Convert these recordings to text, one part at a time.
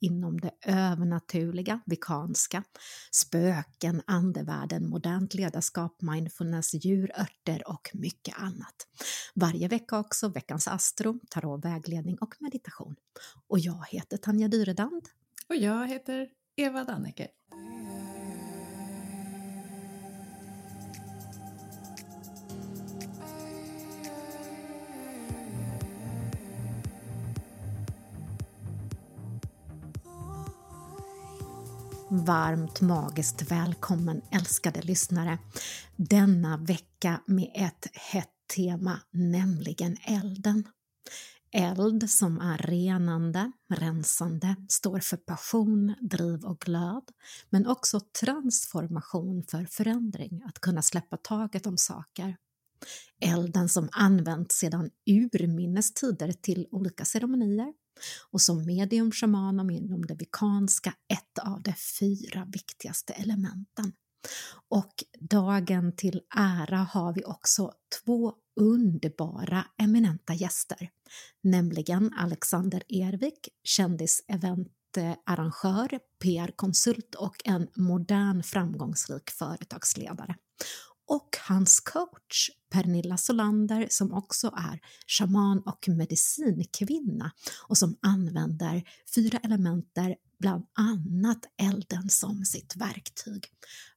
inom det övernaturliga, vikanska, spöken, andevärlden, modernt ledarskap, mindfulness, djur, örter och mycket annat. Varje vecka också veckans astro, tarot, vägledning och meditation. Och jag heter Tanja Dyredand. Och jag heter Eva Danneke. Varmt magiskt välkommen älskade lyssnare denna vecka med ett hett tema, nämligen elden. Eld som är renande, rensande, står för passion, driv och glöd, men också transformation för förändring, att kunna släppa taget om saker. Elden som använts sedan urminnes tider till olika ceremonier, och som medium, shaman inom det vikanska ett av de fyra viktigaste elementen. Och dagen till ära har vi också två underbara eminenta gäster, nämligen Alexander Ervik, kändiseventarrangör, PR-konsult och en modern framgångsrik företagsledare och hans coach Pernilla Solander som också är shaman och medicinkvinna och som använder fyra elementer, bland annat elden som sitt verktyg.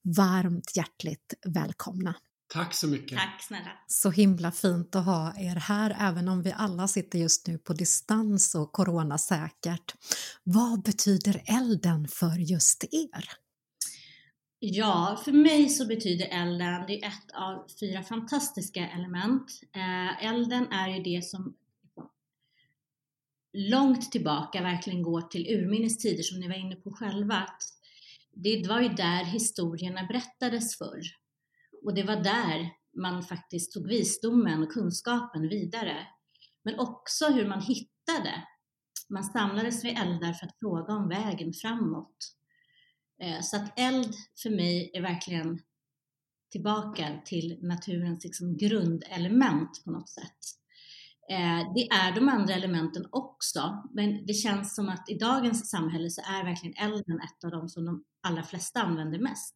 Varmt hjärtligt välkomna! Tack så mycket! Tack snälla! Så himla fint att ha er här, även om vi alla sitter just nu på distans och coronasäkert. Vad betyder elden för just er? Ja, för mig så betyder elden, det är ett av fyra fantastiska element. Eh, elden är ju det som långt tillbaka verkligen går till urminnes tider som ni var inne på själva. Det var ju där historierna berättades förr. Och det var där man faktiskt tog visdomen och kunskapen vidare. Men också hur man hittade. Man samlades vid eldar för att fråga om vägen framåt. Eh, så att eld för mig är verkligen tillbaka till naturens liksom grundelement på något sätt. Eh, det är de andra elementen också, men det känns som att i dagens samhälle så är verkligen elden ett av de som de allra flesta använder mest.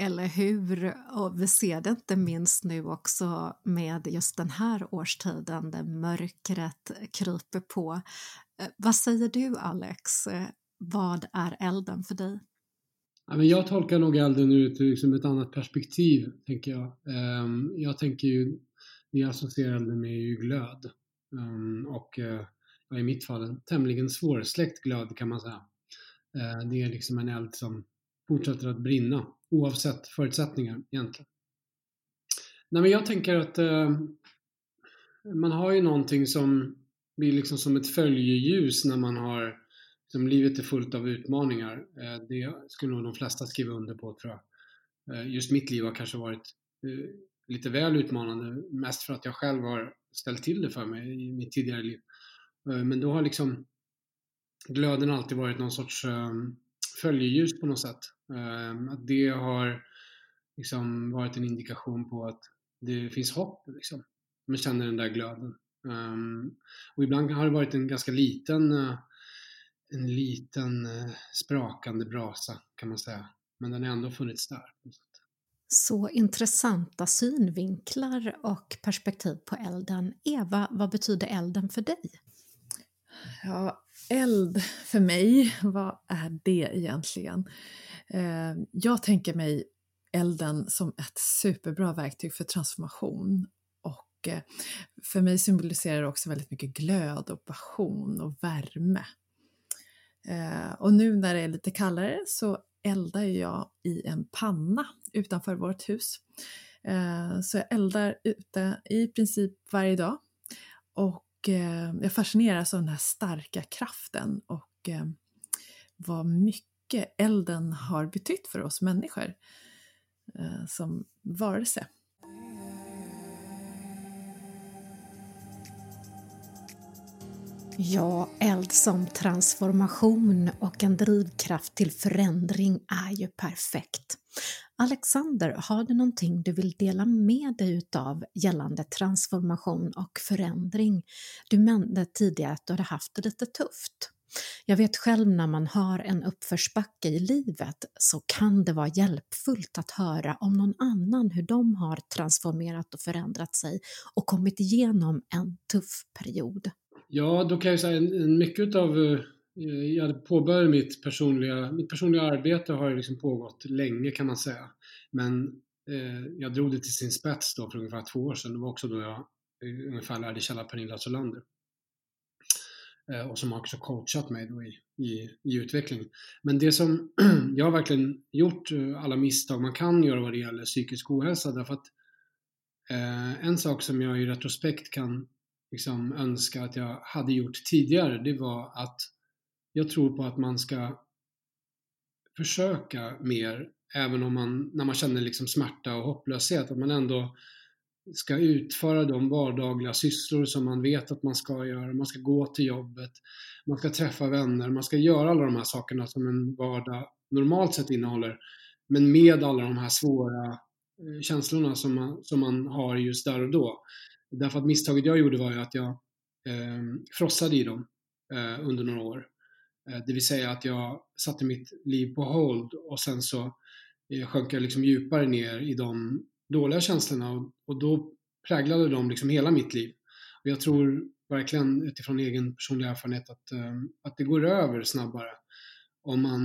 Eller hur? Och vi ser det inte minst nu också med just den här årstiden där mörkret kryper på. Eh, vad säger du Alex? Vad är elden för dig? Ja, men jag tolkar nog elden ur ett, liksom ett annat perspektiv, tänker jag. Um, jag tänker ju, det jag associerar elden med är ju glöd. Um, och uh, i mitt fall en tämligen svårsläckt glöd kan man säga. Uh, det är liksom en eld som fortsätter att brinna oavsett förutsättningar egentligen. Nej, men jag tänker att uh, man har ju någonting som blir liksom som ett följeljus när man har som livet är fullt av utmaningar. Eh, det skulle nog de flesta skriva under på tror jag. Eh, just mitt liv har kanske varit eh, lite väl utmanande, mest för att jag själv har ställt till det för mig i mitt tidigare liv. Men då har liksom glöden alltid varit någon sorts följeljus på något sätt. Att det har liksom varit en indikation på att det finns hopp. Liksom. Man känner den där glöden. Och ibland har det varit en ganska liten en liten eh, sprakande brasa kan man säga. Men den har ändå funnits där. Så intressanta synvinklar och perspektiv på elden. Eva, vad betyder elden för dig? Ja, eld för mig, vad är det egentligen? Eh, jag tänker mig elden som ett superbra verktyg för transformation och eh, för mig symboliserar det också väldigt mycket glöd och passion och värme. Eh, och nu när det är lite kallare så eldar jag i en panna utanför vårt hus. Eh, så jag eldar ute i princip varje dag. Och eh, jag fascineras av den här starka kraften och eh, vad mycket elden har betytt för oss människor eh, som varelse. Ja, eld som transformation och en drivkraft till förändring är ju perfekt. Alexander, har du någonting du vill dela med dig utav gällande transformation och förändring? Du nämnde tidigare att du hade haft det lite tufft. Jag vet själv när man har en uppförsbacke i livet så kan det vara hjälpfullt att höra om någon annan hur de har transformerat och förändrat sig och kommit igenom en tuff period. Ja, då kan jag säga en, mycket av eh, jag påbörjade mitt personliga, mitt personliga arbete har liksom pågått länge kan man säga. Men eh, jag drog det till sin spets då för ungefär två år sedan. Det var också då jag eh, ungefär lärde känna Pernilla Solander. Eh, och som också coachat mig då i, i, i utveckling. Men det som, jag har verkligen gjort eh, alla misstag man kan göra vad det gäller psykisk ohälsa därför att eh, en sak som jag i retrospekt kan liksom önska att jag hade gjort tidigare, det var att jag tror på att man ska försöka mer, även om man, när man känner liksom smärta och hopplöshet, att man ändå ska utföra de vardagliga sysslor som man vet att man ska göra. Man ska gå till jobbet, man ska träffa vänner, man ska göra alla de här sakerna som en vardag normalt sett innehåller. Men med alla de här svåra eh, känslorna som man, som man har just där och då. Därför att misstaget jag gjorde var ju att jag eh, frossade i dem eh, under några år. Eh, det vill säga att jag satte mitt liv på hold och sen så eh, sjönk jag liksom djupare ner i de dåliga känslorna och, och då präglade de liksom hela mitt liv. Och jag tror verkligen utifrån egen personlig erfarenhet att, eh, att det går över snabbare om man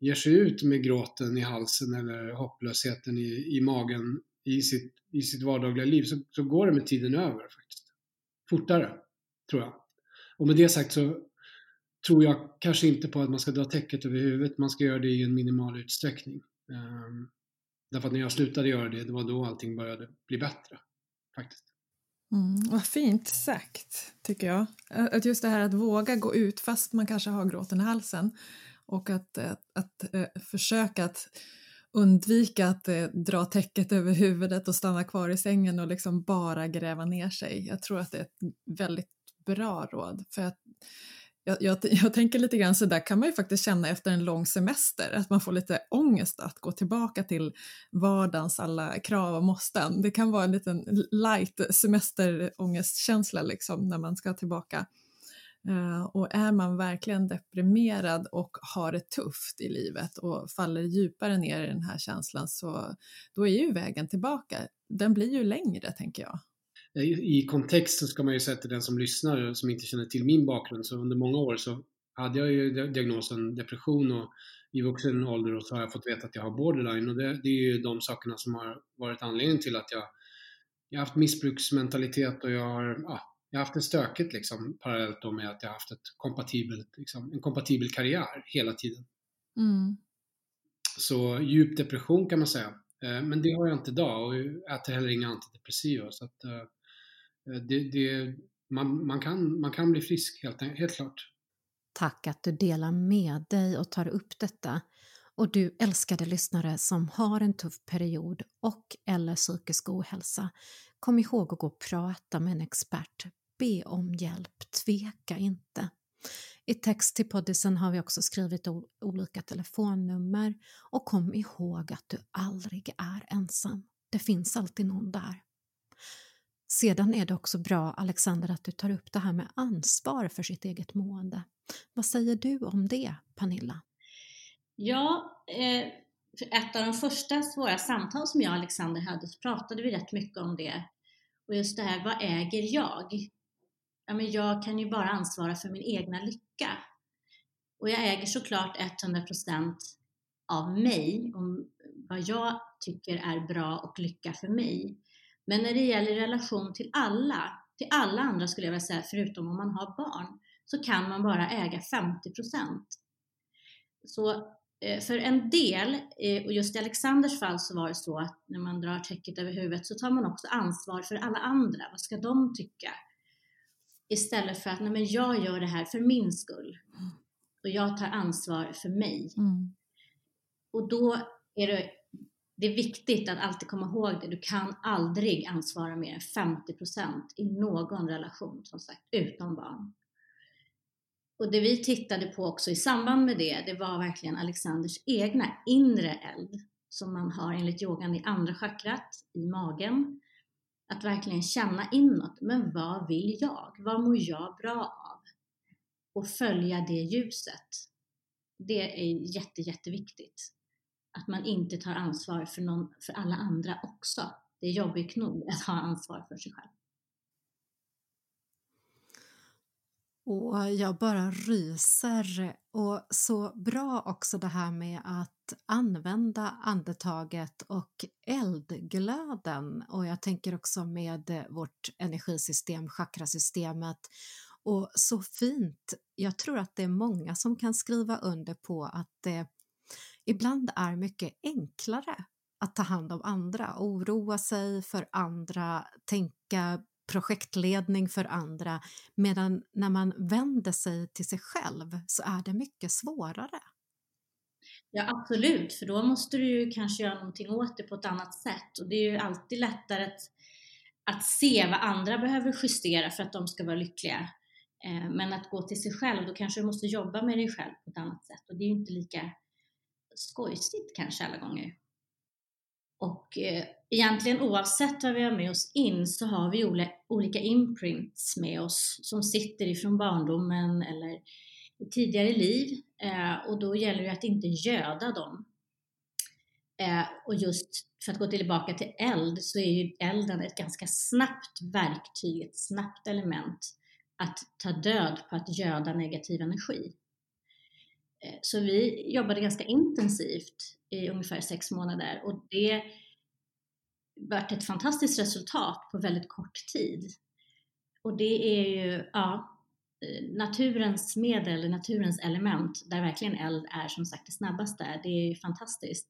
ger sig ut med gråten i halsen eller hopplösheten i, i magen i sitt, i sitt vardagliga liv så, så går det med tiden över faktiskt. Fortare, tror jag. Och med det sagt så tror jag kanske inte på att man ska dra täcket över huvudet, man ska göra det i en minimal utsträckning. Um, därför att när jag slutade göra det, det var då allting började bli bättre. Faktiskt. Mm, vad fint sagt, tycker jag. Att just det här att våga gå ut fast man kanske har gråten i halsen och att, att, att, att försöka att undvika att eh, dra täcket över huvudet och stanna kvar i sängen och liksom bara gräva ner sig. Jag tror att det är ett väldigt bra råd. För att jag, jag, jag, tänker lite grann så där kan man ju faktiskt känna efter en lång semester, att man får lite ångest att gå tillbaka till vardagens alla krav och måsten. Det kan vara en liten light semesterångestkänsla liksom när man ska tillbaka. Eh, och är man verkligen deprimerad och har det tufft i livet och faller djupare ner i den här känslan så då är ju vägen tillbaka, den blir ju längre tänker jag. I kontext så ska man ju säga till den som lyssnar som inte känner till min bakgrund så under många år så hade jag ju diagnosen depression och i vuxen ålder och så har jag fått veta att jag har borderline och det, det är ju de sakerna som har varit anledningen till att jag, jag har haft missbruksmentalitet och jag har, ja, jag har haft det stökigt liksom parallellt då med att jag har haft ett kompatibelt, liksom, en kompatibel karriär hela tiden. Mm. Så djup depression kan man säga. Eh, men det har jag inte idag och äter heller inga antidepressiva. Så att, eh, Eh, det, det, man, man, kan, man kan bli frisk helt, helt klart. Tack att du delar med dig och tar upp detta. Och du älskade lyssnare som har en tuff period och eller psykisk ohälsa, kom ihåg att gå och prata med en expert. Be om hjälp, tveka inte. I text till poddisen har vi också skrivit olika telefonnummer och kom ihåg att du aldrig är ensam. Det finns alltid någon där. Sedan är det också bra, Alexander, att du tar upp det här med ansvar för sitt eget mående. Vad säger du om det, Pernilla? Ja, eh, ett av de första svåra samtal som jag och Alexander hade så pratade vi rätt mycket om det. Och just det här, vad äger jag? Ja, men jag kan ju bara ansvara för min egna lycka. Och jag äger såklart 100% av mig, om vad jag tycker är bra och lycka för mig. Men när det gäller relation till alla, till alla andra skulle jag vilja säga, förutom om man har barn, så kan man bara äga 50 Så för en del, eh, och just i Alexanders fall så var det så att när man drar täcket över huvudet så tar man också ansvar för alla andra. Vad ska de tycka? Istället för att, nej men jag gör det här för min skull. Och jag tar ansvar för mig. Mm. Och då är det det är viktigt att alltid komma ihåg det. Du kan aldrig ansvara mer än 50% i någon relation, som sagt, utan barn och det vi tittade på också i samband med det, det var verkligen Alexanders egna inre eld som man har enligt yogan i andra chakrat, i magen. Att verkligen känna inåt, men vad vill jag? Vad mår jag bra av? Och följa det ljuset. Det är jätte, jätteviktigt. Att man inte tar ansvar för, någon, för alla andra också. Det är jobbigt nog att ha ansvar för sig själv. Och jag bara ryser. Och så bra också det här med att använda andetaget och eldglöden. Och jag tänker också med vårt energisystem, chakrasystemet. Och så fint. Jag tror att det är många som kan skriva under på att det ibland är mycket enklare att ta hand om andra, oroa sig för andra, tänka projektledning för andra medan när man vänder sig till sig själv så är det mycket svårare. Ja absolut, för då måste du ju kanske göra någonting åt det på ett annat sätt och det är ju alltid lättare att, att se vad andra behöver justera för att de ska vara lyckliga. Eh, men att gå till sig själv, då kanske du måste jobba med dig själv på ett annat sätt och det är ju inte lika skojsigt kanske alla gånger. Och eh, egentligen oavsett vad vi har med oss in så har vi olika imprints med oss som sitter ifrån barndomen eller i tidigare liv eh, och då gäller det att inte göda dem. Eh, och just för att gå tillbaka till eld så är ju elden ett ganska snabbt verktyg, ett snabbt element att ta död på att göda negativ energi. Eh, så vi jobbade ganska intensivt i ungefär sex månader och det varit ett fantastiskt resultat på väldigt kort tid. Och det är ju ja, eh, naturens medel, naturens element där verkligen eld är som sagt det snabbaste. Det är ju fantastiskt.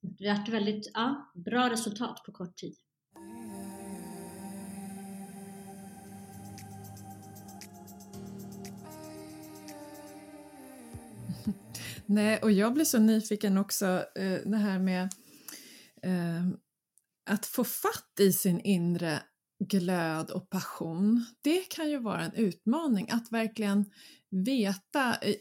Det har varit väldigt ja, bra resultat på kort tid. Nej, och jag blir så nyfiken också, eh, det här med eh, att få fatt i sin inre glöd och passion, det kan ju vara en utmaning att verkligen veta eh,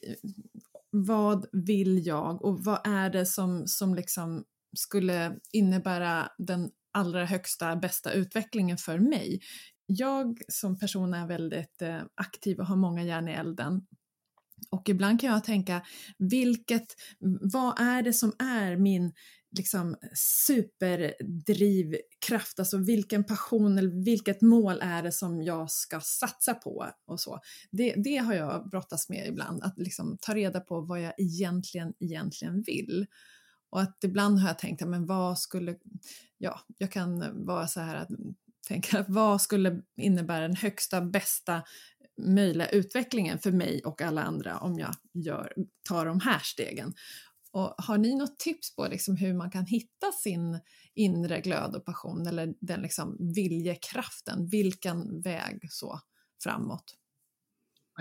vad vill jag och vad är det som, som liksom skulle innebära den allra högsta, bästa utvecklingen för mig. Jag som person är väldigt eh, aktiv och har många järn i elden och ibland kan jag tänka, vilket, vad är det som är min liksom superdrivkraft, alltså vilken passion eller vilket mål är det som jag ska satsa på och så. Det, det har jag brottats med ibland, att liksom ta reda på vad jag egentligen, egentligen vill. Och att ibland har jag tänkt, men vad skulle, ja, jag kan vara så här att tänka, vad skulle innebära den högsta, bästa möjliga utvecklingen för mig och alla andra om jag gör, tar de här stegen. Och har ni något tips på liksom hur man kan hitta sin inre glöd och passion eller den liksom viljekraften? Vilken väg så framåt?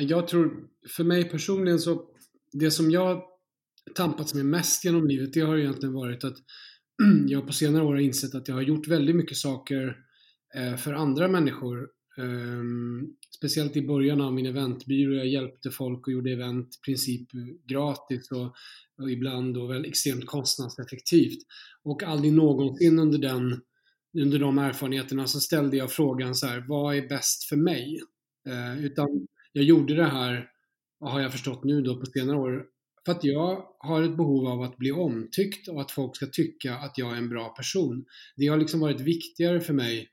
Jag tror, för mig personligen så, det som jag tampats med mest genom livet, det har egentligen varit att jag på senare år har insett att jag har gjort väldigt mycket saker eh, för andra människor. Um, speciellt i början av min eventbyrå, jag hjälpte folk och gjorde event i princip gratis och och ibland då väl extremt kostnadseffektivt. Och aldrig någonsin under, den, under de erfarenheterna så ställde jag frågan så här, vad är bäst för mig? Uh, utan jag gjorde det här, har jag förstått nu då på senare år, för att jag har ett behov av att bli omtyckt och att folk ska tycka att jag är en bra person. Det har liksom varit viktigare för mig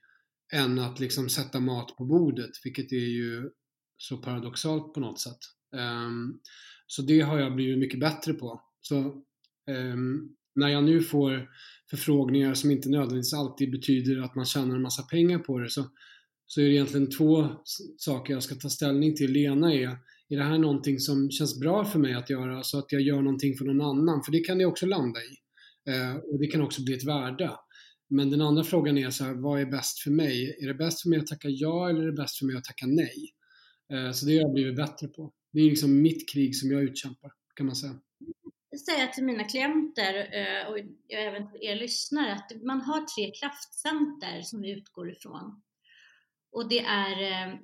än att liksom sätta mat på bordet, vilket är ju så paradoxalt på något sätt. Um, så det har jag blivit mycket bättre på. Så um, när jag nu får förfrågningar som inte nödvändigtvis alltid betyder att man tjänar en massa pengar på det så, så är det egentligen två saker jag ska ta ställning till. Det ena är, är det här någonting som känns bra för mig att göra så att jag gör någonting för någon annan? För det kan det också landa i. Uh, och det kan också bli ett värde. Men den andra frågan är så här, vad är bäst för mig? Är det bäst för mig att tacka ja eller är det bäst för mig att tacka nej? Eh, så det har jag blivit bättre på. Det är liksom mitt krig som jag utkämpar, kan man säga säga till mina klienter eh, och även till er lyssnare att man har tre kraftcenter som vi utgår ifrån. Och det är eh,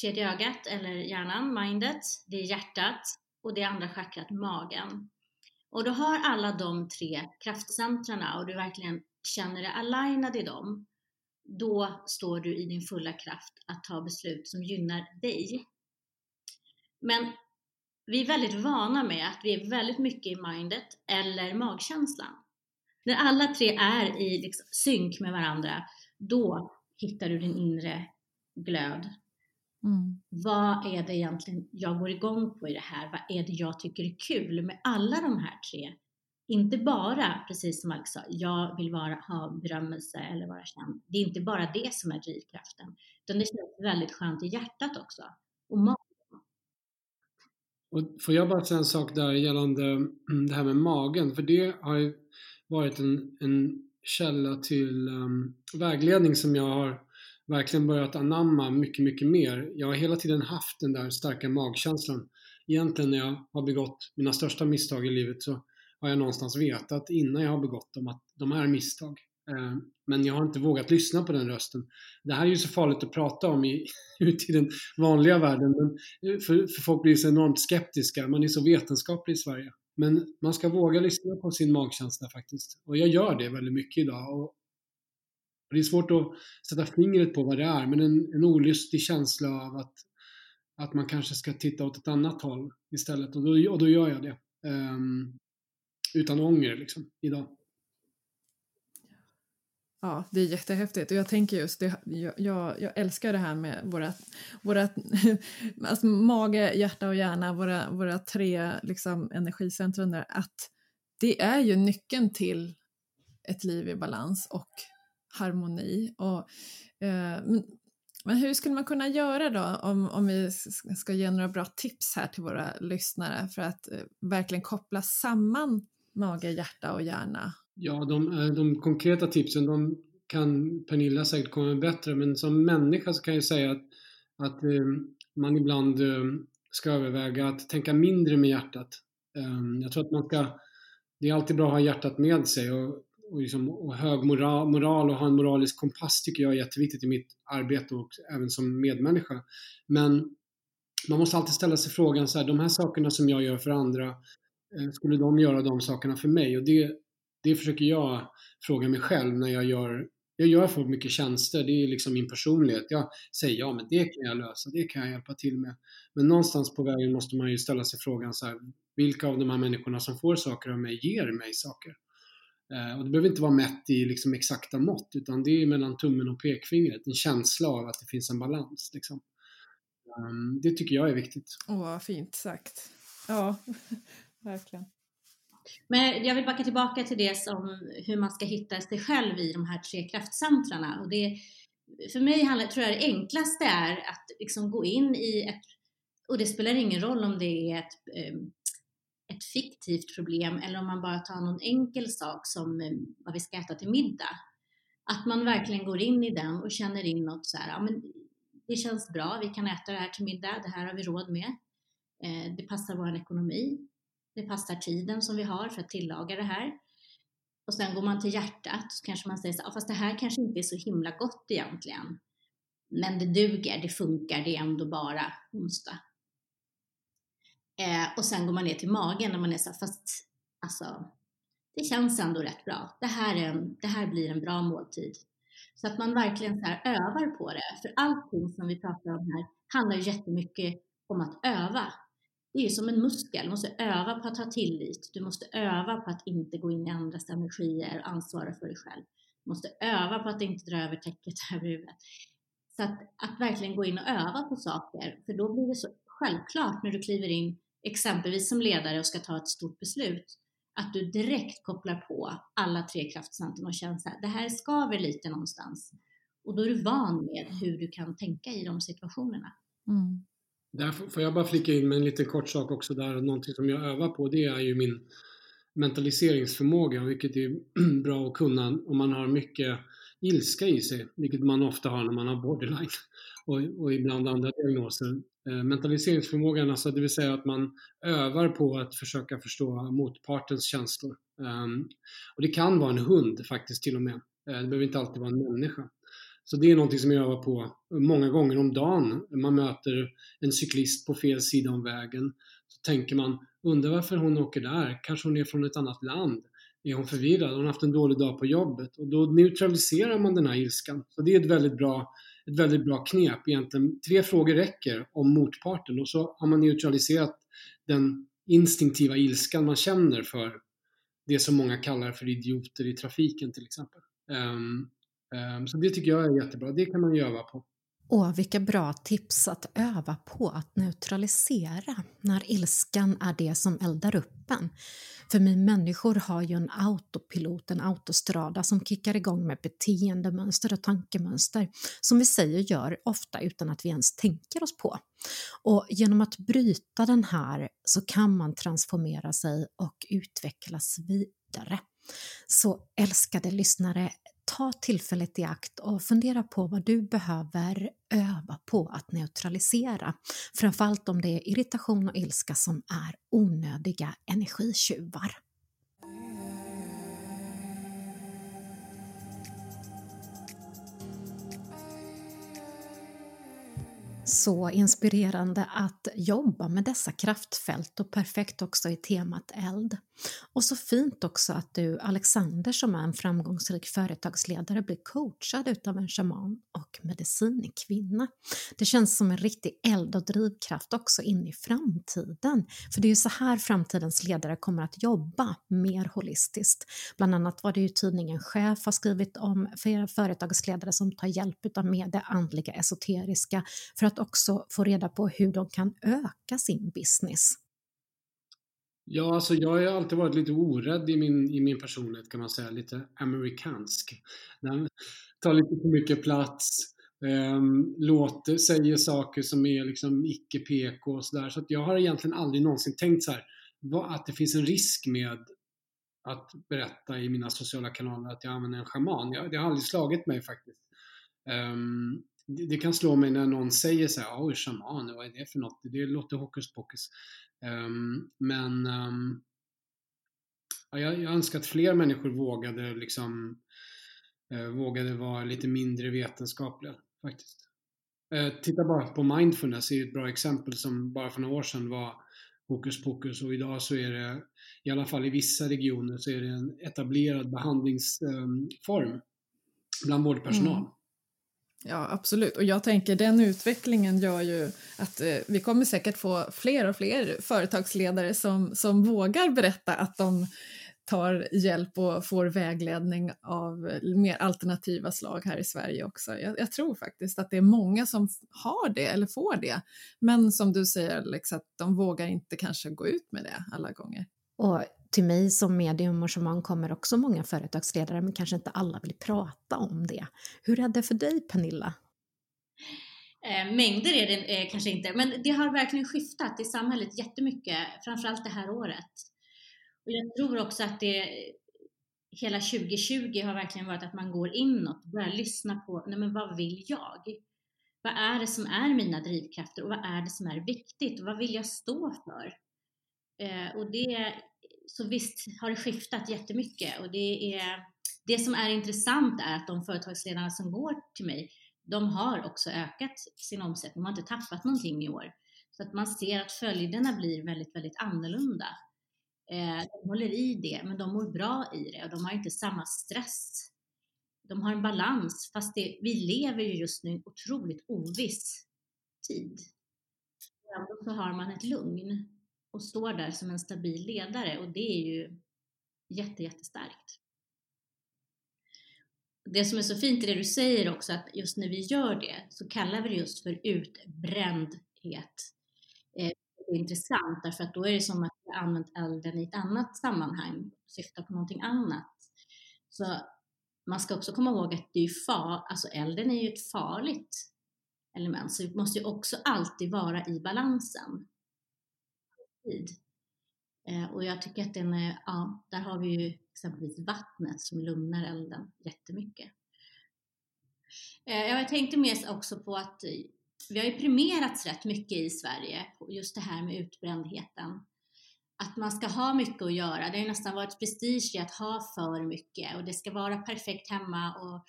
tredje ögat eller hjärnan, mindet, det är hjärtat och det andra chakrat, magen. Och du har alla de tre kraftcentrarna och du verkligen känner dig alignad i dem, då står du i din fulla kraft att ta beslut som gynnar dig. Men vi är väldigt vana med att vi är väldigt mycket i mindet eller magkänslan. När alla tre är i liksom synk med varandra, då hittar du din inre glöd. Mm. Vad är det egentligen jag går igång på i det här? Vad är det jag tycker är kul med alla de här tre? Inte bara, precis som Alex sa, jag vill vara, ha berömmelse eller vara känd. Det är inte bara det som är drivkraften, utan det känns väldigt skönt i hjärtat också. Och och får jag bara säga en sak där gällande mm, det här med magen, för det har ju varit en, en källa till um, vägledning som jag har verkligen börjat anamma mycket, mycket mer. Jag har hela tiden haft den där starka magkänslan. Egentligen när jag har begått mina största misstag i livet så har jag någonstans vetat innan jag har begått dem att de är misstag. Eh, men jag har inte vågat lyssna på den rösten. Det här är ju så farligt att prata om i, ute i den vanliga världen. Men eh, för, för folk blir så enormt skeptiska. Man är så vetenskaplig i Sverige. Men man ska våga lyssna på sin magkänsla faktiskt. Och jag gör det väldigt mycket idag. Och det är svårt att sätta fingret på vad det är, men en, en olustig känsla av att, att man kanske ska titta åt ett annat håll istället. Och då, och då gör jag det. Um, utan ånger liksom, idag. Ja, det är jättehäftigt och jag tänker just det, jag, jag, älskar det här med våra, våra alltså mage, hjärta och hjärna, våra, våra tre liksom, energicentrum där, att det är ju nyckeln till ett liv i balans och harmoni. Och, eh, men, men hur skulle man kunna göra då om, om vi ska ge några bra tips här till våra lyssnare för att eh, verkligen koppla samman mage, hjärta och hjärna? Ja, de, eh, de konkreta tipsen de kan Pernilla säkert komma med bättre men som människa så kan jag säga att, att eh, man ibland eh, ska överväga att tänka mindre med hjärtat. Ehm, jag tror att man ska, det är alltid bra att ha hjärtat med sig och, och, liksom, och hög moral, moral och ha en moralisk kompass tycker jag är jätteviktigt i mitt arbete och även som medmänniska. Men man måste alltid ställa sig frågan så här, de här sakerna som jag gör för andra, skulle de göra de sakerna för mig? Och det, det försöker jag fråga mig själv när jag gör jag gör folk mycket tjänster, det är liksom min personlighet. Jag säger ja, men det kan jag lösa, det kan jag hjälpa till med. Men någonstans på vägen måste man ju ställa sig frågan så här, vilka av de här människorna som får saker av mig ger mig saker? Eh, och det behöver inte vara mätt i liksom exakta mått, utan det är mellan tummen och pekfingret, en känsla av att det finns en balans. Liksom. Um, det tycker jag är viktigt. Åh, vad fint sagt. Ja, verkligen. Men jag vill backa tillbaka till det som hur man ska hitta sig själv i de här tre kraftcentrarna. Och det, för mig handlar, tror jag det enklaste är att liksom gå in i ett, och det spelar ingen roll om det är ett, ehm, ett fiktivt problem eller om man bara tar någon enkel sak som ehm, vad vi ska äta till middag. Att man verkligen går in i den och känner in något så här, ja men det känns bra, vi kan äta det här till middag, det här har vi råd med. Eh, det passar vår ekonomi. Det passar tiden som vi har för att tillaga det här. Och sen går man till hjärtat så kanske man säger så fast det här kanske inte är så himla gott egentligen. Men det duger, det funkar, det är ändå bara onsdag. Eh, och sen går man ner till magen när man är så här, fast alltså, det känns ändå rätt bra. Det här, är en, det här blir en bra måltid. Så att man verkligen så här övar på det. För allting som vi pratar om här handlar ju jättemycket om att öva det är ju som en muskel, du måste öva på att ha tillit, du måste öva på att inte gå in i andras energier och ansvara för dig själv. Du måste öva på att inte dra över täcket över huvudet. Så att, att verkligen gå in och öva på saker, för då blir det så självklart när du kliver in exempelvis som ledare och ska ta ett stort beslut, att du direkt kopplar på alla tre kraftcentrum och känner att det här skaver lite någonstans. Och då är du van med hur du kan tänka i de situationerna. Mm. Där får jag bara flika in med en liten kort sak också där, någonting som jag övar på det är ju min mentaliseringsförmåga, vilket är bra att kunna om man har mycket ilska i sig, vilket man ofta har när man har borderline och, och ibland andra diagnoser. Eh, mentaliseringsförmågan, alltså det vill säga att man övar på att försöka förstå motpartens känslor. Ehm, och det kan vara en hund faktiskt till och med. Eh, det behöver inte alltid vara en människa. Så det är någonting som jag övar på många gånger om dagen. Man möter en cyklist på fel sida om vägen. Så tänker man, undrar varför hon åker där? Kanske hon är från ett annat land? Är hon förvirrad? Har hon haft en dålig dag på jobbet? Och då neutraliserar man den här ilskan. Så det är ett väldigt bra, ett väldigt bra knep egentligen. Tre frågor räcker om motparten och så har man neutraliserat den instinktiva ilskan man känner för det som många kallar för idioter i trafiken till exempel. Um, Ehm, så det tycker jag är jättebra. Det kan man ju öva på. Åh, vilka bra tips att öva på att neutralisera när ilskan är det som eldar upp en. För vi människor har ju en autopilot, en autostrada som kickar igång med beteendemönster och tankemönster som vi säger gör ofta utan att vi ens tänker oss på. Och genom att bryta den här så kan man transformera sig och utvecklas vidare. Så älskade lyssnare, ta tillfället i akt och fundera på vad du behöver öva på att neutralisera. Framförallt om det är irritation och ilska som är onödiga energitjuvar. Så inspirerande att jobba med dessa kraftfält och perfekt också i temat eld. Och så fint också att du, Alexander, som är en framgångsrik företagsledare, blir coachad utav en shaman och medicinkvinna. Det känns som en riktig eld och drivkraft också in i framtiden. För det är ju så här framtidens ledare kommer att jobba mer holistiskt. Bland annat var det ju tidningen Chef har skrivit om flera företagsledare som tar hjälp utav med det andliga esoteriska för att också få reda på hur de kan öka sin business. Ja, alltså jag har ju alltid varit lite orädd i min, i min personlighet kan man säga, lite amerikansk. Tar lite för mycket plats, ehm, um, låter, säger saker som är liksom icke-PK och sådär. Så att jag har egentligen aldrig någonsin tänkt så här, att det finns en risk med att berätta i mina sociala kanaler att jag använder en schaman. det har aldrig slagit mig faktiskt. Um, det, det, kan slå mig när någon säger så här, oj, shaman, vad är det för något? Det låter hokus pokus. Um, ehm, men um, ja, jag, jag önskar att fler människor vågade liksom uh, vågade vara lite mindre vetenskapliga faktiskt. Uh, titta bara på mindfulness, är ett bra exempel som bara för några år sedan var hokus pokus och idag så är det, i alla fall i vissa regioner, så är det en etablerad behandlingsform um, bland vårdpersonal. Mm. Ja, absolut. Och jag tänker den utvecklingen gör ju att eh, vi kommer säkert få fler och fler företagsledare som, som vågar berätta att de tar hjälp och får vägledning av mer alternativa slag här i Sverige också. Jag, jag, tror faktiskt att det är många som har det eller får det. Men som du säger Alex, att de vågar inte kanske gå ut med det alla gånger. Och till mig som medium och shaman kommer också många företagsledare men kanske inte alla vill prata om det. Hur är det för dig Pernilla? Eh, mängder är det eh, kanske inte, men det har verkligen skiftat i samhället jättemycket, framförallt det här året. Och jag tror också att det hela 2020 har verkligen varit att man går inåt och börjar lyssna på, nej men vad vill jag? Vad är det som är mina drivkrafter och vad är det som är viktigt och vad vill jag stå för? Eh, och det så visst har det skiftat jättemycket och det, är, det som är intressant är att de företagsledarna som går till mig, de har också ökat sin omsättning, de har inte tappat någonting i år. Så att man ser att följderna blir väldigt, väldigt annorlunda. Eh, de håller i det, men de mår bra i det och de har inte samma stress. De har en balans, fast det, vi lever ju just nu i en otroligt oviss tid. Ändå så har man ett lugn och står där som en stabil ledare och det är ju jätte, jättestarkt. Det som är så fint i det du säger också att just när vi gör det så kallar vi det just för utbrändhet. Eh, det är intressant därför att då är det som att vi har använt elden i ett annat sammanhang, syftar på någonting annat. Så man ska också komma ihåg att det är far, alltså elden är ju ett farligt element, så vi måste ju också alltid vara i balansen tid. Eh, och jag tycker att den är, ja, där har vi ju exempelvis vattnet som lugnar elden jättemycket. Eh, jag tänkte mer också på att eh, vi har ju premierats rätt mycket i Sverige just det här med utbrändheten. Att man ska ha mycket att göra. Det har ju nästan varit prestige i att ha för mycket och det ska vara perfekt hemma och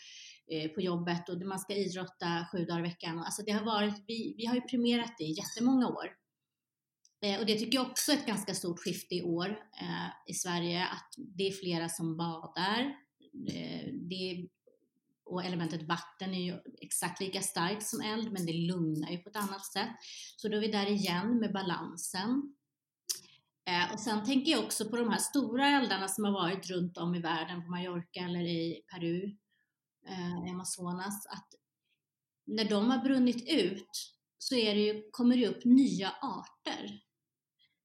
eh, på jobbet och man ska idrotta sju dagar i veckan. Alltså det har varit, vi, vi har ju premierat det i jättemånga år. Eh, och det tycker jag också är ett ganska stort skifte i år eh, i Sverige, att det är flera som badar. Eh, det och elementet vatten är ju exakt lika starkt som eld, men det lugnar ju på ett annat sätt. Så då är vi där igen med balansen. Eh, och sen tänker jag också på de här stora eldarna som har varit runt om i världen, på Mallorca eller i Peru, eh, i Amazonas, att när de har brunnit ut så är det ju, kommer det upp nya arter,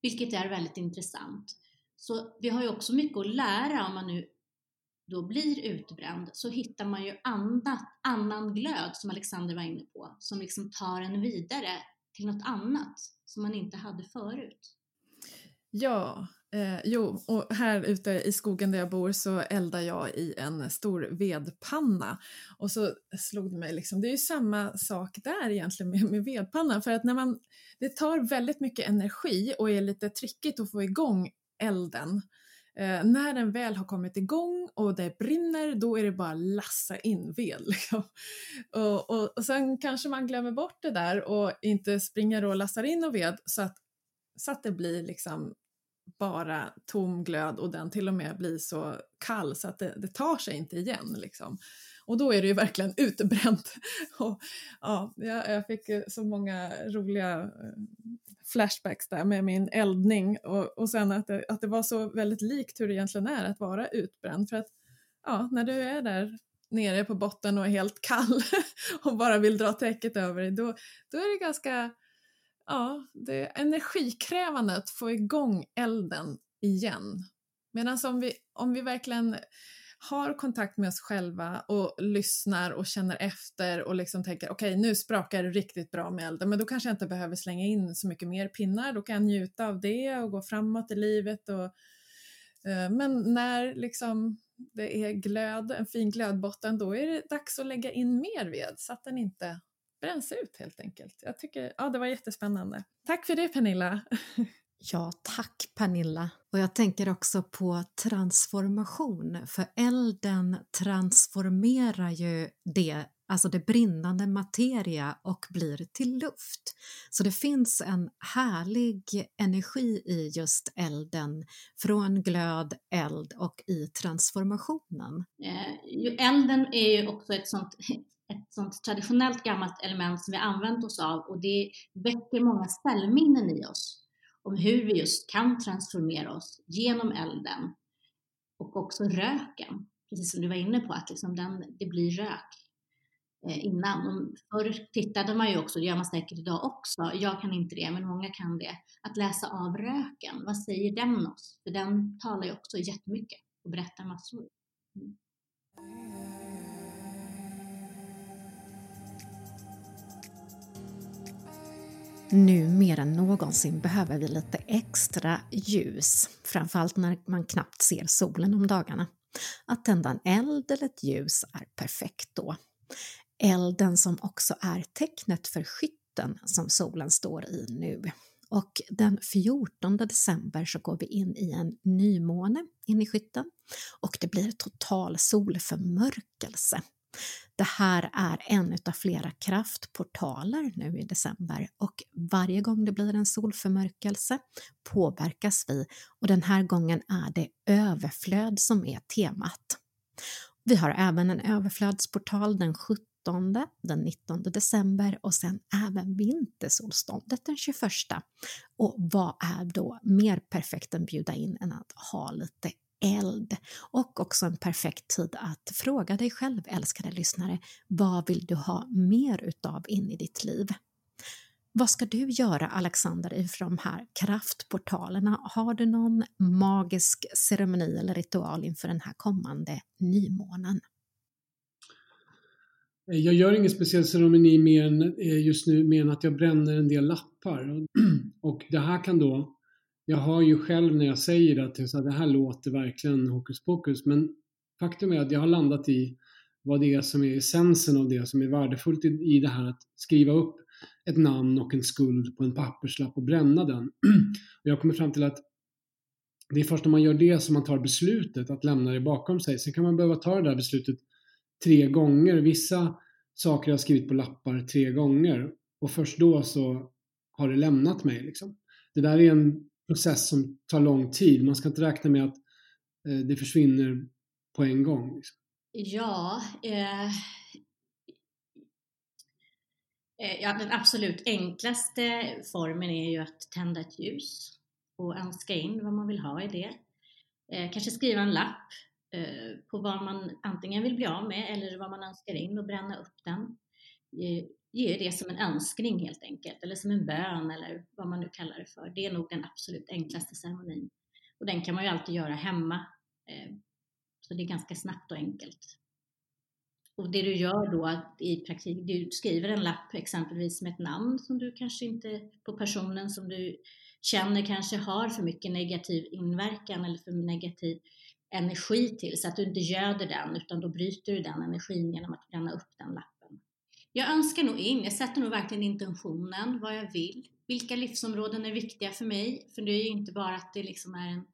vilket är väldigt intressant. Så vi har ju också mycket att lära om man nu då blir utbränd så hittar man ju annat, annan glöd som Alexander var inne på, som liksom tar en vidare till något annat som man inte hade förut. Ja, eh, jo, och här ute i skogen där jag bor så eldar jag i en stor vedpanna. Och så slog det mig, liksom, det är ju samma sak där egentligen med, med vedpannan, för att när man, det tar väldigt mycket energi och är lite trickigt att få igång elden. Eh, när den väl har kommit igång och det brinner, då är det bara att lassa in ved. Liksom. Och, och, och sen kanske man glömmer bort det där och inte springer och lassar in och ved så att, så att det blir liksom bara tom glöd och den till och med blir så kall så att det, det tar sig inte igen. Liksom. Och då är det ju verkligen utbränt. Och, ja, jag, jag fick så många roliga eh, flashbacks där med min eldning och, och sen att det, att det var så väldigt likt hur det egentligen är att vara utbränd. För att ja, när du är där nere på botten och är helt kall och bara vill dra täcket över dig, då, då är det ganska ja, det är energikrävande att få igång elden igen. Medan om vi, om vi verkligen har kontakt med oss själva och lyssnar och känner efter och liksom tänker okej okay, nu sprakar det riktigt bra med elden men då kanske jag inte behöver slänga in så mycket mer pinnar, då kan jag njuta av det och gå framåt i livet. Och, eh, men när liksom det är glöd, en fin glödbotten, då är det dags att lägga in mer ved så att den inte bränns ut helt enkelt. Jag tycker, ja det var jättespännande. Tack för det Pernilla! Ja, tack Pernilla. Och jag tänker också på transformation, för elden transformerar ju det, alltså det brinnande materia och blir till luft. Så det finns en härlig energi i just elden, från glöd, eld och i transformationen. Eh, elden är ju också ett sånt ett sånt traditionellt gammalt element som vi använt oss av och det väcker många ställminnen i oss om hur vi just kan transformera oss genom elden och också röken, precis som du var inne på, att liksom den, det blir rök eh, innan. Och förr tittade man ju också, det gör man säkert idag också, jag kan inte det, men många kan det, att läsa av röken. Vad säger den oss? För den talar ju också jättemycket och berättar massor. Mm. Nu mer än någonsin behöver vi lite extra ljus, framförallt när man knappt ser solen om dagarna. Att tända en eld eller ett ljus är perfekt då. Elden som också är tecknet för skytten som solen står i nu. Och den 14 december så går vi in i en nymåne in i skytten och det blir total solförmörkelse. Det här är en av flera kraftportaler nu i december och varje gång det blir en solförmörkelse påverkas vi och den här gången är det överflöd som är temat. Vi har även en överflödsportal den 17, den 19 december och sen även vintersolståndet den 21. Och vad är då mer perfekt än bjuda in än att ha lite eld och också en perfekt tid att fråga dig själv, älskade lyssnare, vad vill du ha mer utav in i ditt liv? Vad ska du göra, Alexander, inför de här kraftportalerna? Har du någon magisk ceremoni eller ritual inför den här kommande nymånen? Jag gör ingen speciell ceremoni mer än eh, just nu, mer än att jag bränner en del lappar. Och det här kan då jag har ju själv när jag säger det att det här låter verkligen hokus pokus men faktum är att jag har landat i vad det är som är essensen av det som är värdefullt i, det här att skriva upp ett namn och en skuld på en papperslapp och bränna den. Och jag kommer fram till att det är först när man gör det som man tar beslutet att lämna det bakom sig. Sen kan man behöva ta det där beslutet tre gånger. Vissa saker jag har skrivit på lappar tre gånger och först då så har det lämnat mig. Liksom. Det där är en process som tar lång tid. Man ska inte räkna med att eh, det försvinner på en gång. Liksom. Ja, eh, eh, ja, den absolut enklaste formen är ju att tända ett ljus och önska in vad man vill ha i det. Eh, kanske skriva en lapp eh, på vad man antingen vill bli av med eller vad man önskar in och bränna upp den. Eh, ge det som en önskning helt enkelt, eller som en bön eller vad man nu kallar det för. Det är nog den absolut enklaste ceremonin. Och den kan man ju alltid göra hemma. Eh, så det är ganska snabbt och enkelt. Och det du gör då i praktik, du skriver en lapp exempelvis med ett namn som du kanske inte, på personen som du känner kanske har för mycket negativ inverkan eller för negativ energi till så att du inte göder den utan då bryter du den energin genom att bränna upp den lappen. Jag önskar nog in, jag sätter nog verkligen intentionen, vad jag vill. Vilka livsområden är viktiga för mig? För det är ju inte bara att det liksom är en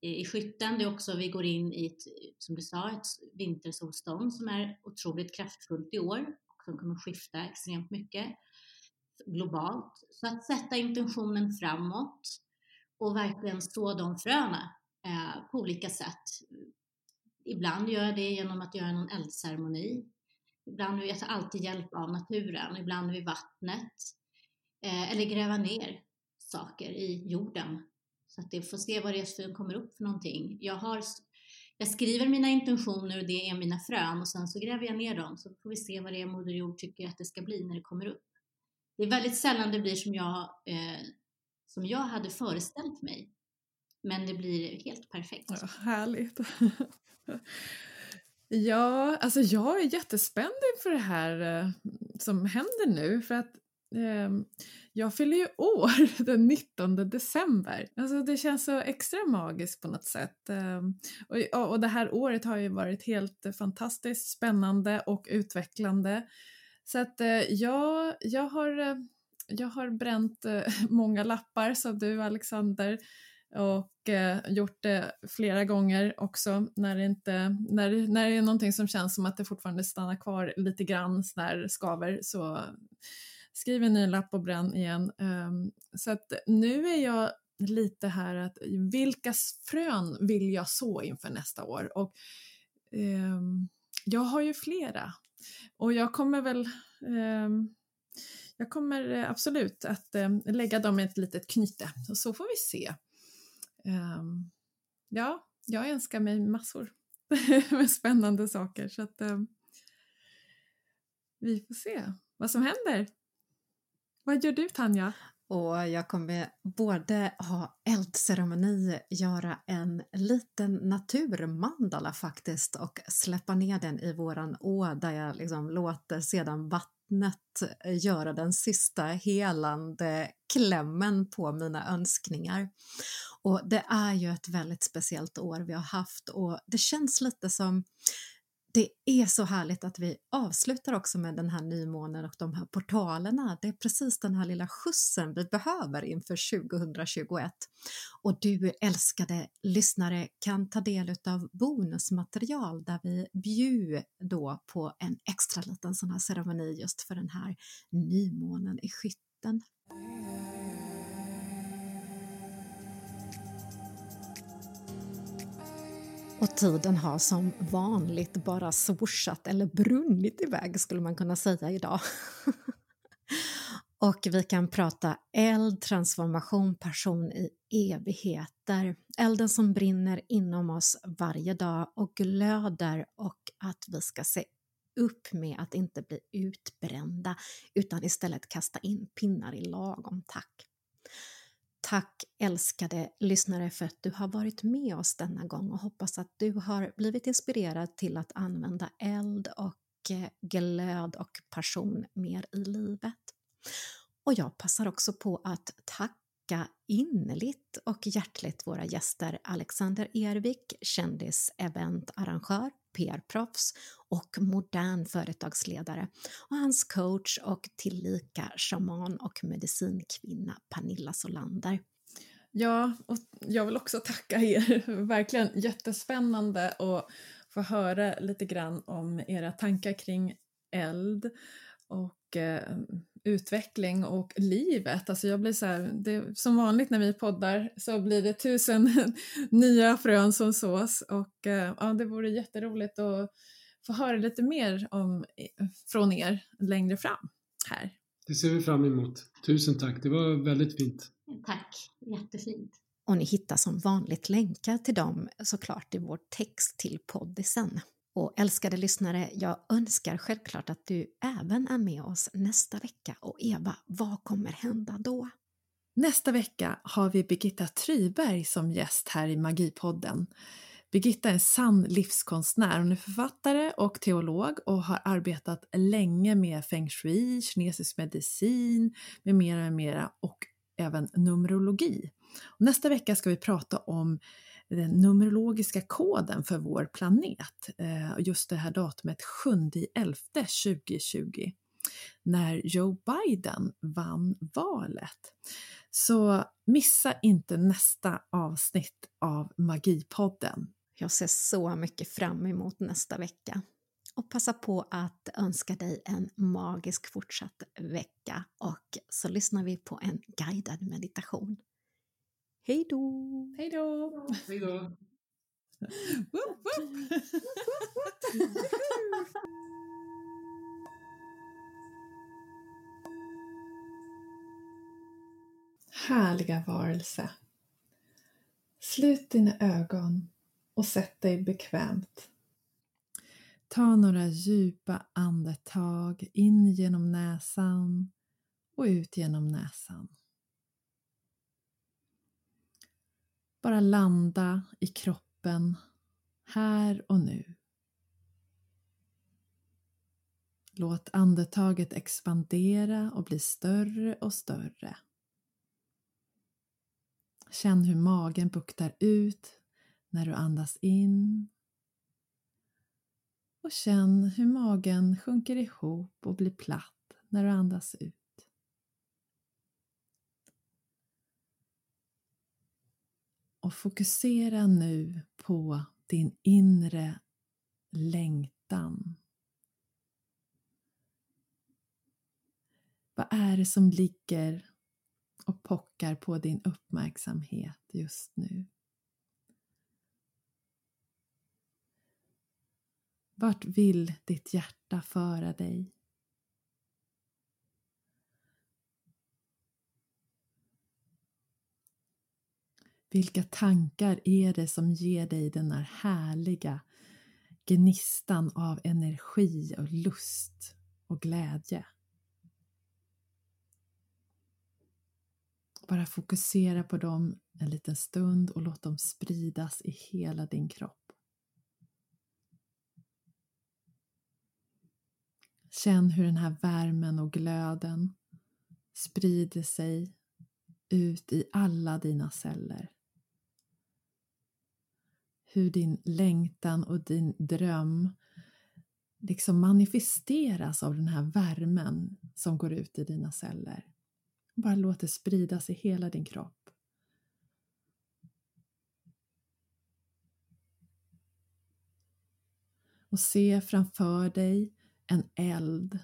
i skytten. Det är också, vi går in i ett, som du sa, ett vintersolstånd som är otroligt kraftfullt i år och som kommer skifta extremt mycket globalt. Så att sätta intentionen framåt och verkligen så de fröna eh, på olika sätt. Ibland gör jag det genom att göra någon eldceremoni. Ibland vill jag ta alltid hjälp av naturen, ibland vid vattnet. Eh, eller gräva ner saker i jorden så att det får se vad det är som kommer upp för någonting. Jag, har, jag skriver mina intentioner och det är mina frön och sen så gräver jag ner dem så får vi se vad det är Moder Jord tycker att det ska bli när det kommer upp. Det är väldigt sällan det blir som jag, eh, som jag hade föreställt mig. Men det blir helt perfekt. Ja, härligt. ja, alltså jag är jättespänd inför det här eh, som händer nu för att eh, jag fyller ju år den 19 december. Alltså det känns så extra magiskt på något sätt. Eh, och, och det här året har ju varit helt fantastiskt spännande och utvecklande. Så att eh, jag, jag, har, eh, jag har bränt eh, många lappar som du Alexander och eh, gjort det flera gånger också när det, inte, när, när det är någonting som känns som att det fortfarande stannar kvar lite grann när skaver så skriv en ny lapp och bränn igen. Um, så att nu är jag lite här att vilka frön vill jag så inför nästa år? Och um, jag har ju flera och jag kommer väl um, jag kommer absolut att lägga dem i ett litet knyte och så får vi se. Ehm, ja, jag önskar mig massor med spännande saker så att ehm, vi får se vad som händer. Vad gör du Tanja? Och jag kommer både ha eldceremoni, göra en liten naturmandala faktiskt och släppa ner den i våran å där jag liksom låter sedan vatten vattnet eh, göra den sista helande klämmen på mina önskningar. Och det är ju ett väldigt speciellt år vi har haft och det känns lite som det är så härligt att vi avslutar också med den här nymånen och de här portalerna. Det är precis den här lilla skjutsen vi behöver inför 2021. Och du älskade lyssnare kan ta del av bonusmaterial där vi bjuder då på en extra liten sån här ceremoni just för den här nymånen i skytten. Och tiden har som vanligt bara swooshat eller brunnit iväg skulle man kunna säga idag. och vi kan prata eld, transformation, passion i evigheter. Elden som brinner inom oss varje dag och glöder och att vi ska se upp med att inte bli utbrända utan istället kasta in pinnar i lagom takt. Tack älskade lyssnare för att du har varit med oss denna gång och hoppas att du har blivit inspirerad till att använda eld och eh, glöd och passion mer i livet. Och jag passar också på att tacka innerligt och hjärtligt våra gäster Alexander Ervik, kändis-eventarrangör, PR-proffs och modern företagsledare och hans coach och tillika shaman och medicinkvinna Pernilla Solander. Ja, och jag vill också tacka er. Verkligen jättespännande att få höra lite grann om era tankar kring eld och eh, utveckling och livet. Alltså jag blir så här, det, som vanligt när vi poddar så blir det tusen nya frön som sås och eh, ja, det vore jätteroligt att få höra lite mer om, från er längre fram här. Det ser vi fram emot. Tusen tack, det var väldigt fint. Tack, jättefint. Och ni hittar som vanligt länkar till dem såklart i vår text till poddisen. Och älskade lyssnare, jag önskar självklart att du även är med oss nästa vecka. Och Eva, vad kommer hända då? Nästa vecka har vi Birgitta Tryberg som gäst här i Magipodden. Birgitta är en sann livskonstnär. Hon är författare och teolog och har arbetat länge med feng shui, kinesisk medicin med mera, med mera och även numerologi. Nästa vecka ska vi prata om den numerologiska koden för vår planet. Eh, just det här datumet 7.11 2020 när Joe Biden vann valet. Så missa inte nästa avsnitt av Magipodden. Jag ser så mycket fram emot nästa vecka. Och passa på att önska dig en magisk fortsatt vecka och så lyssnar vi på en guidad meditation. Hej då! Hej då! Hej då! Härliga varelse. Slut dina ögon och sätt dig bekvämt. Ta några djupa andetag in genom näsan och ut genom näsan. Bara landa i kroppen här och nu. Låt andetaget expandera och bli större och större. Känn hur magen buktar ut när du andas in. Och känn hur magen sjunker ihop och blir platt när du andas ut. Och fokusera nu på din inre längtan. Vad är det som ligger och pockar på din uppmärksamhet just nu? Vart vill ditt hjärta föra dig? Vilka tankar är det som ger dig den här härliga gnistan av energi och lust och glädje? Bara fokusera på dem en liten stund och låt dem spridas i hela din kropp. Känn hur den här värmen och glöden sprider sig ut i alla dina celler hur din längtan och din dröm liksom manifesteras av den här värmen som går ut i dina celler. Bara låt det spridas i hela din kropp. Och se framför dig en eld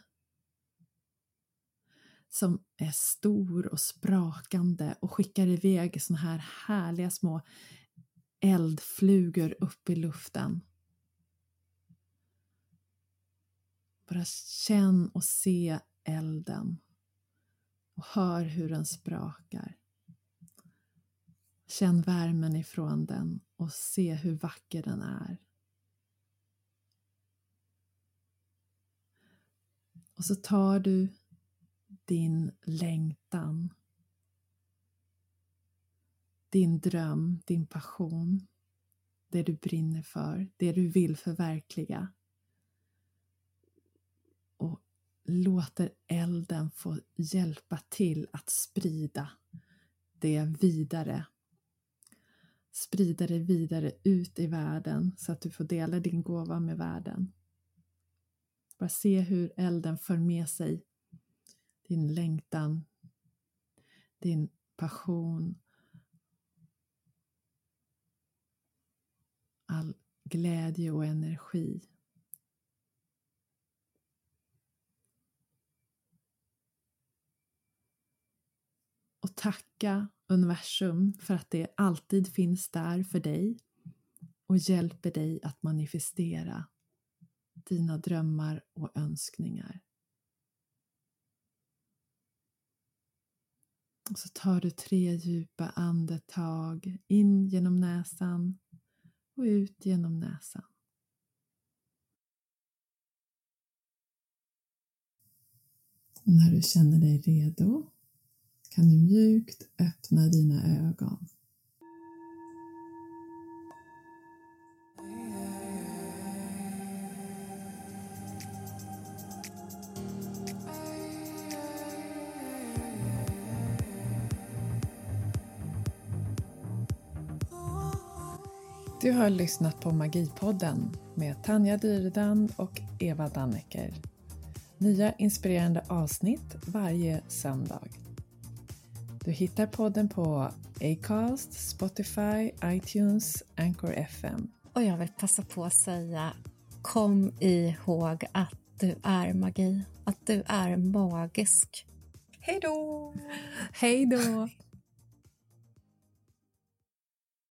som är stor och sprakande och skickar iväg såna här härliga små eldflugor upp i luften. Bara känn och se elden och hör hur den sprakar. Känn värmen ifrån den och se hur vacker den är. Och så tar du din längtan din dröm, din passion, det du brinner för, det du vill förverkliga. Och låter elden få hjälpa till att sprida det vidare. Sprida det vidare ut i världen så att du får dela din gåva med världen. Bara se hur elden för med sig din längtan, din passion all glädje och energi. Och tacka universum för att det alltid finns där för dig och hjälper dig att manifestera dina drömmar och önskningar. Och så tar du tre djupa andetag in genom näsan och ut genom näsan. Och när du känner dig redo kan du mjukt öppna dina ögon. Du har lyssnat på Magipodden med Tanja Dyredand och Eva Dannecker. Nya inspirerande avsnitt varje söndag. Du hittar podden på Acast, Spotify, iTunes, Anchor FM. Och jag vill passa på att säga kom ihåg att du är magi, att du är magisk. Hej då! Hej då!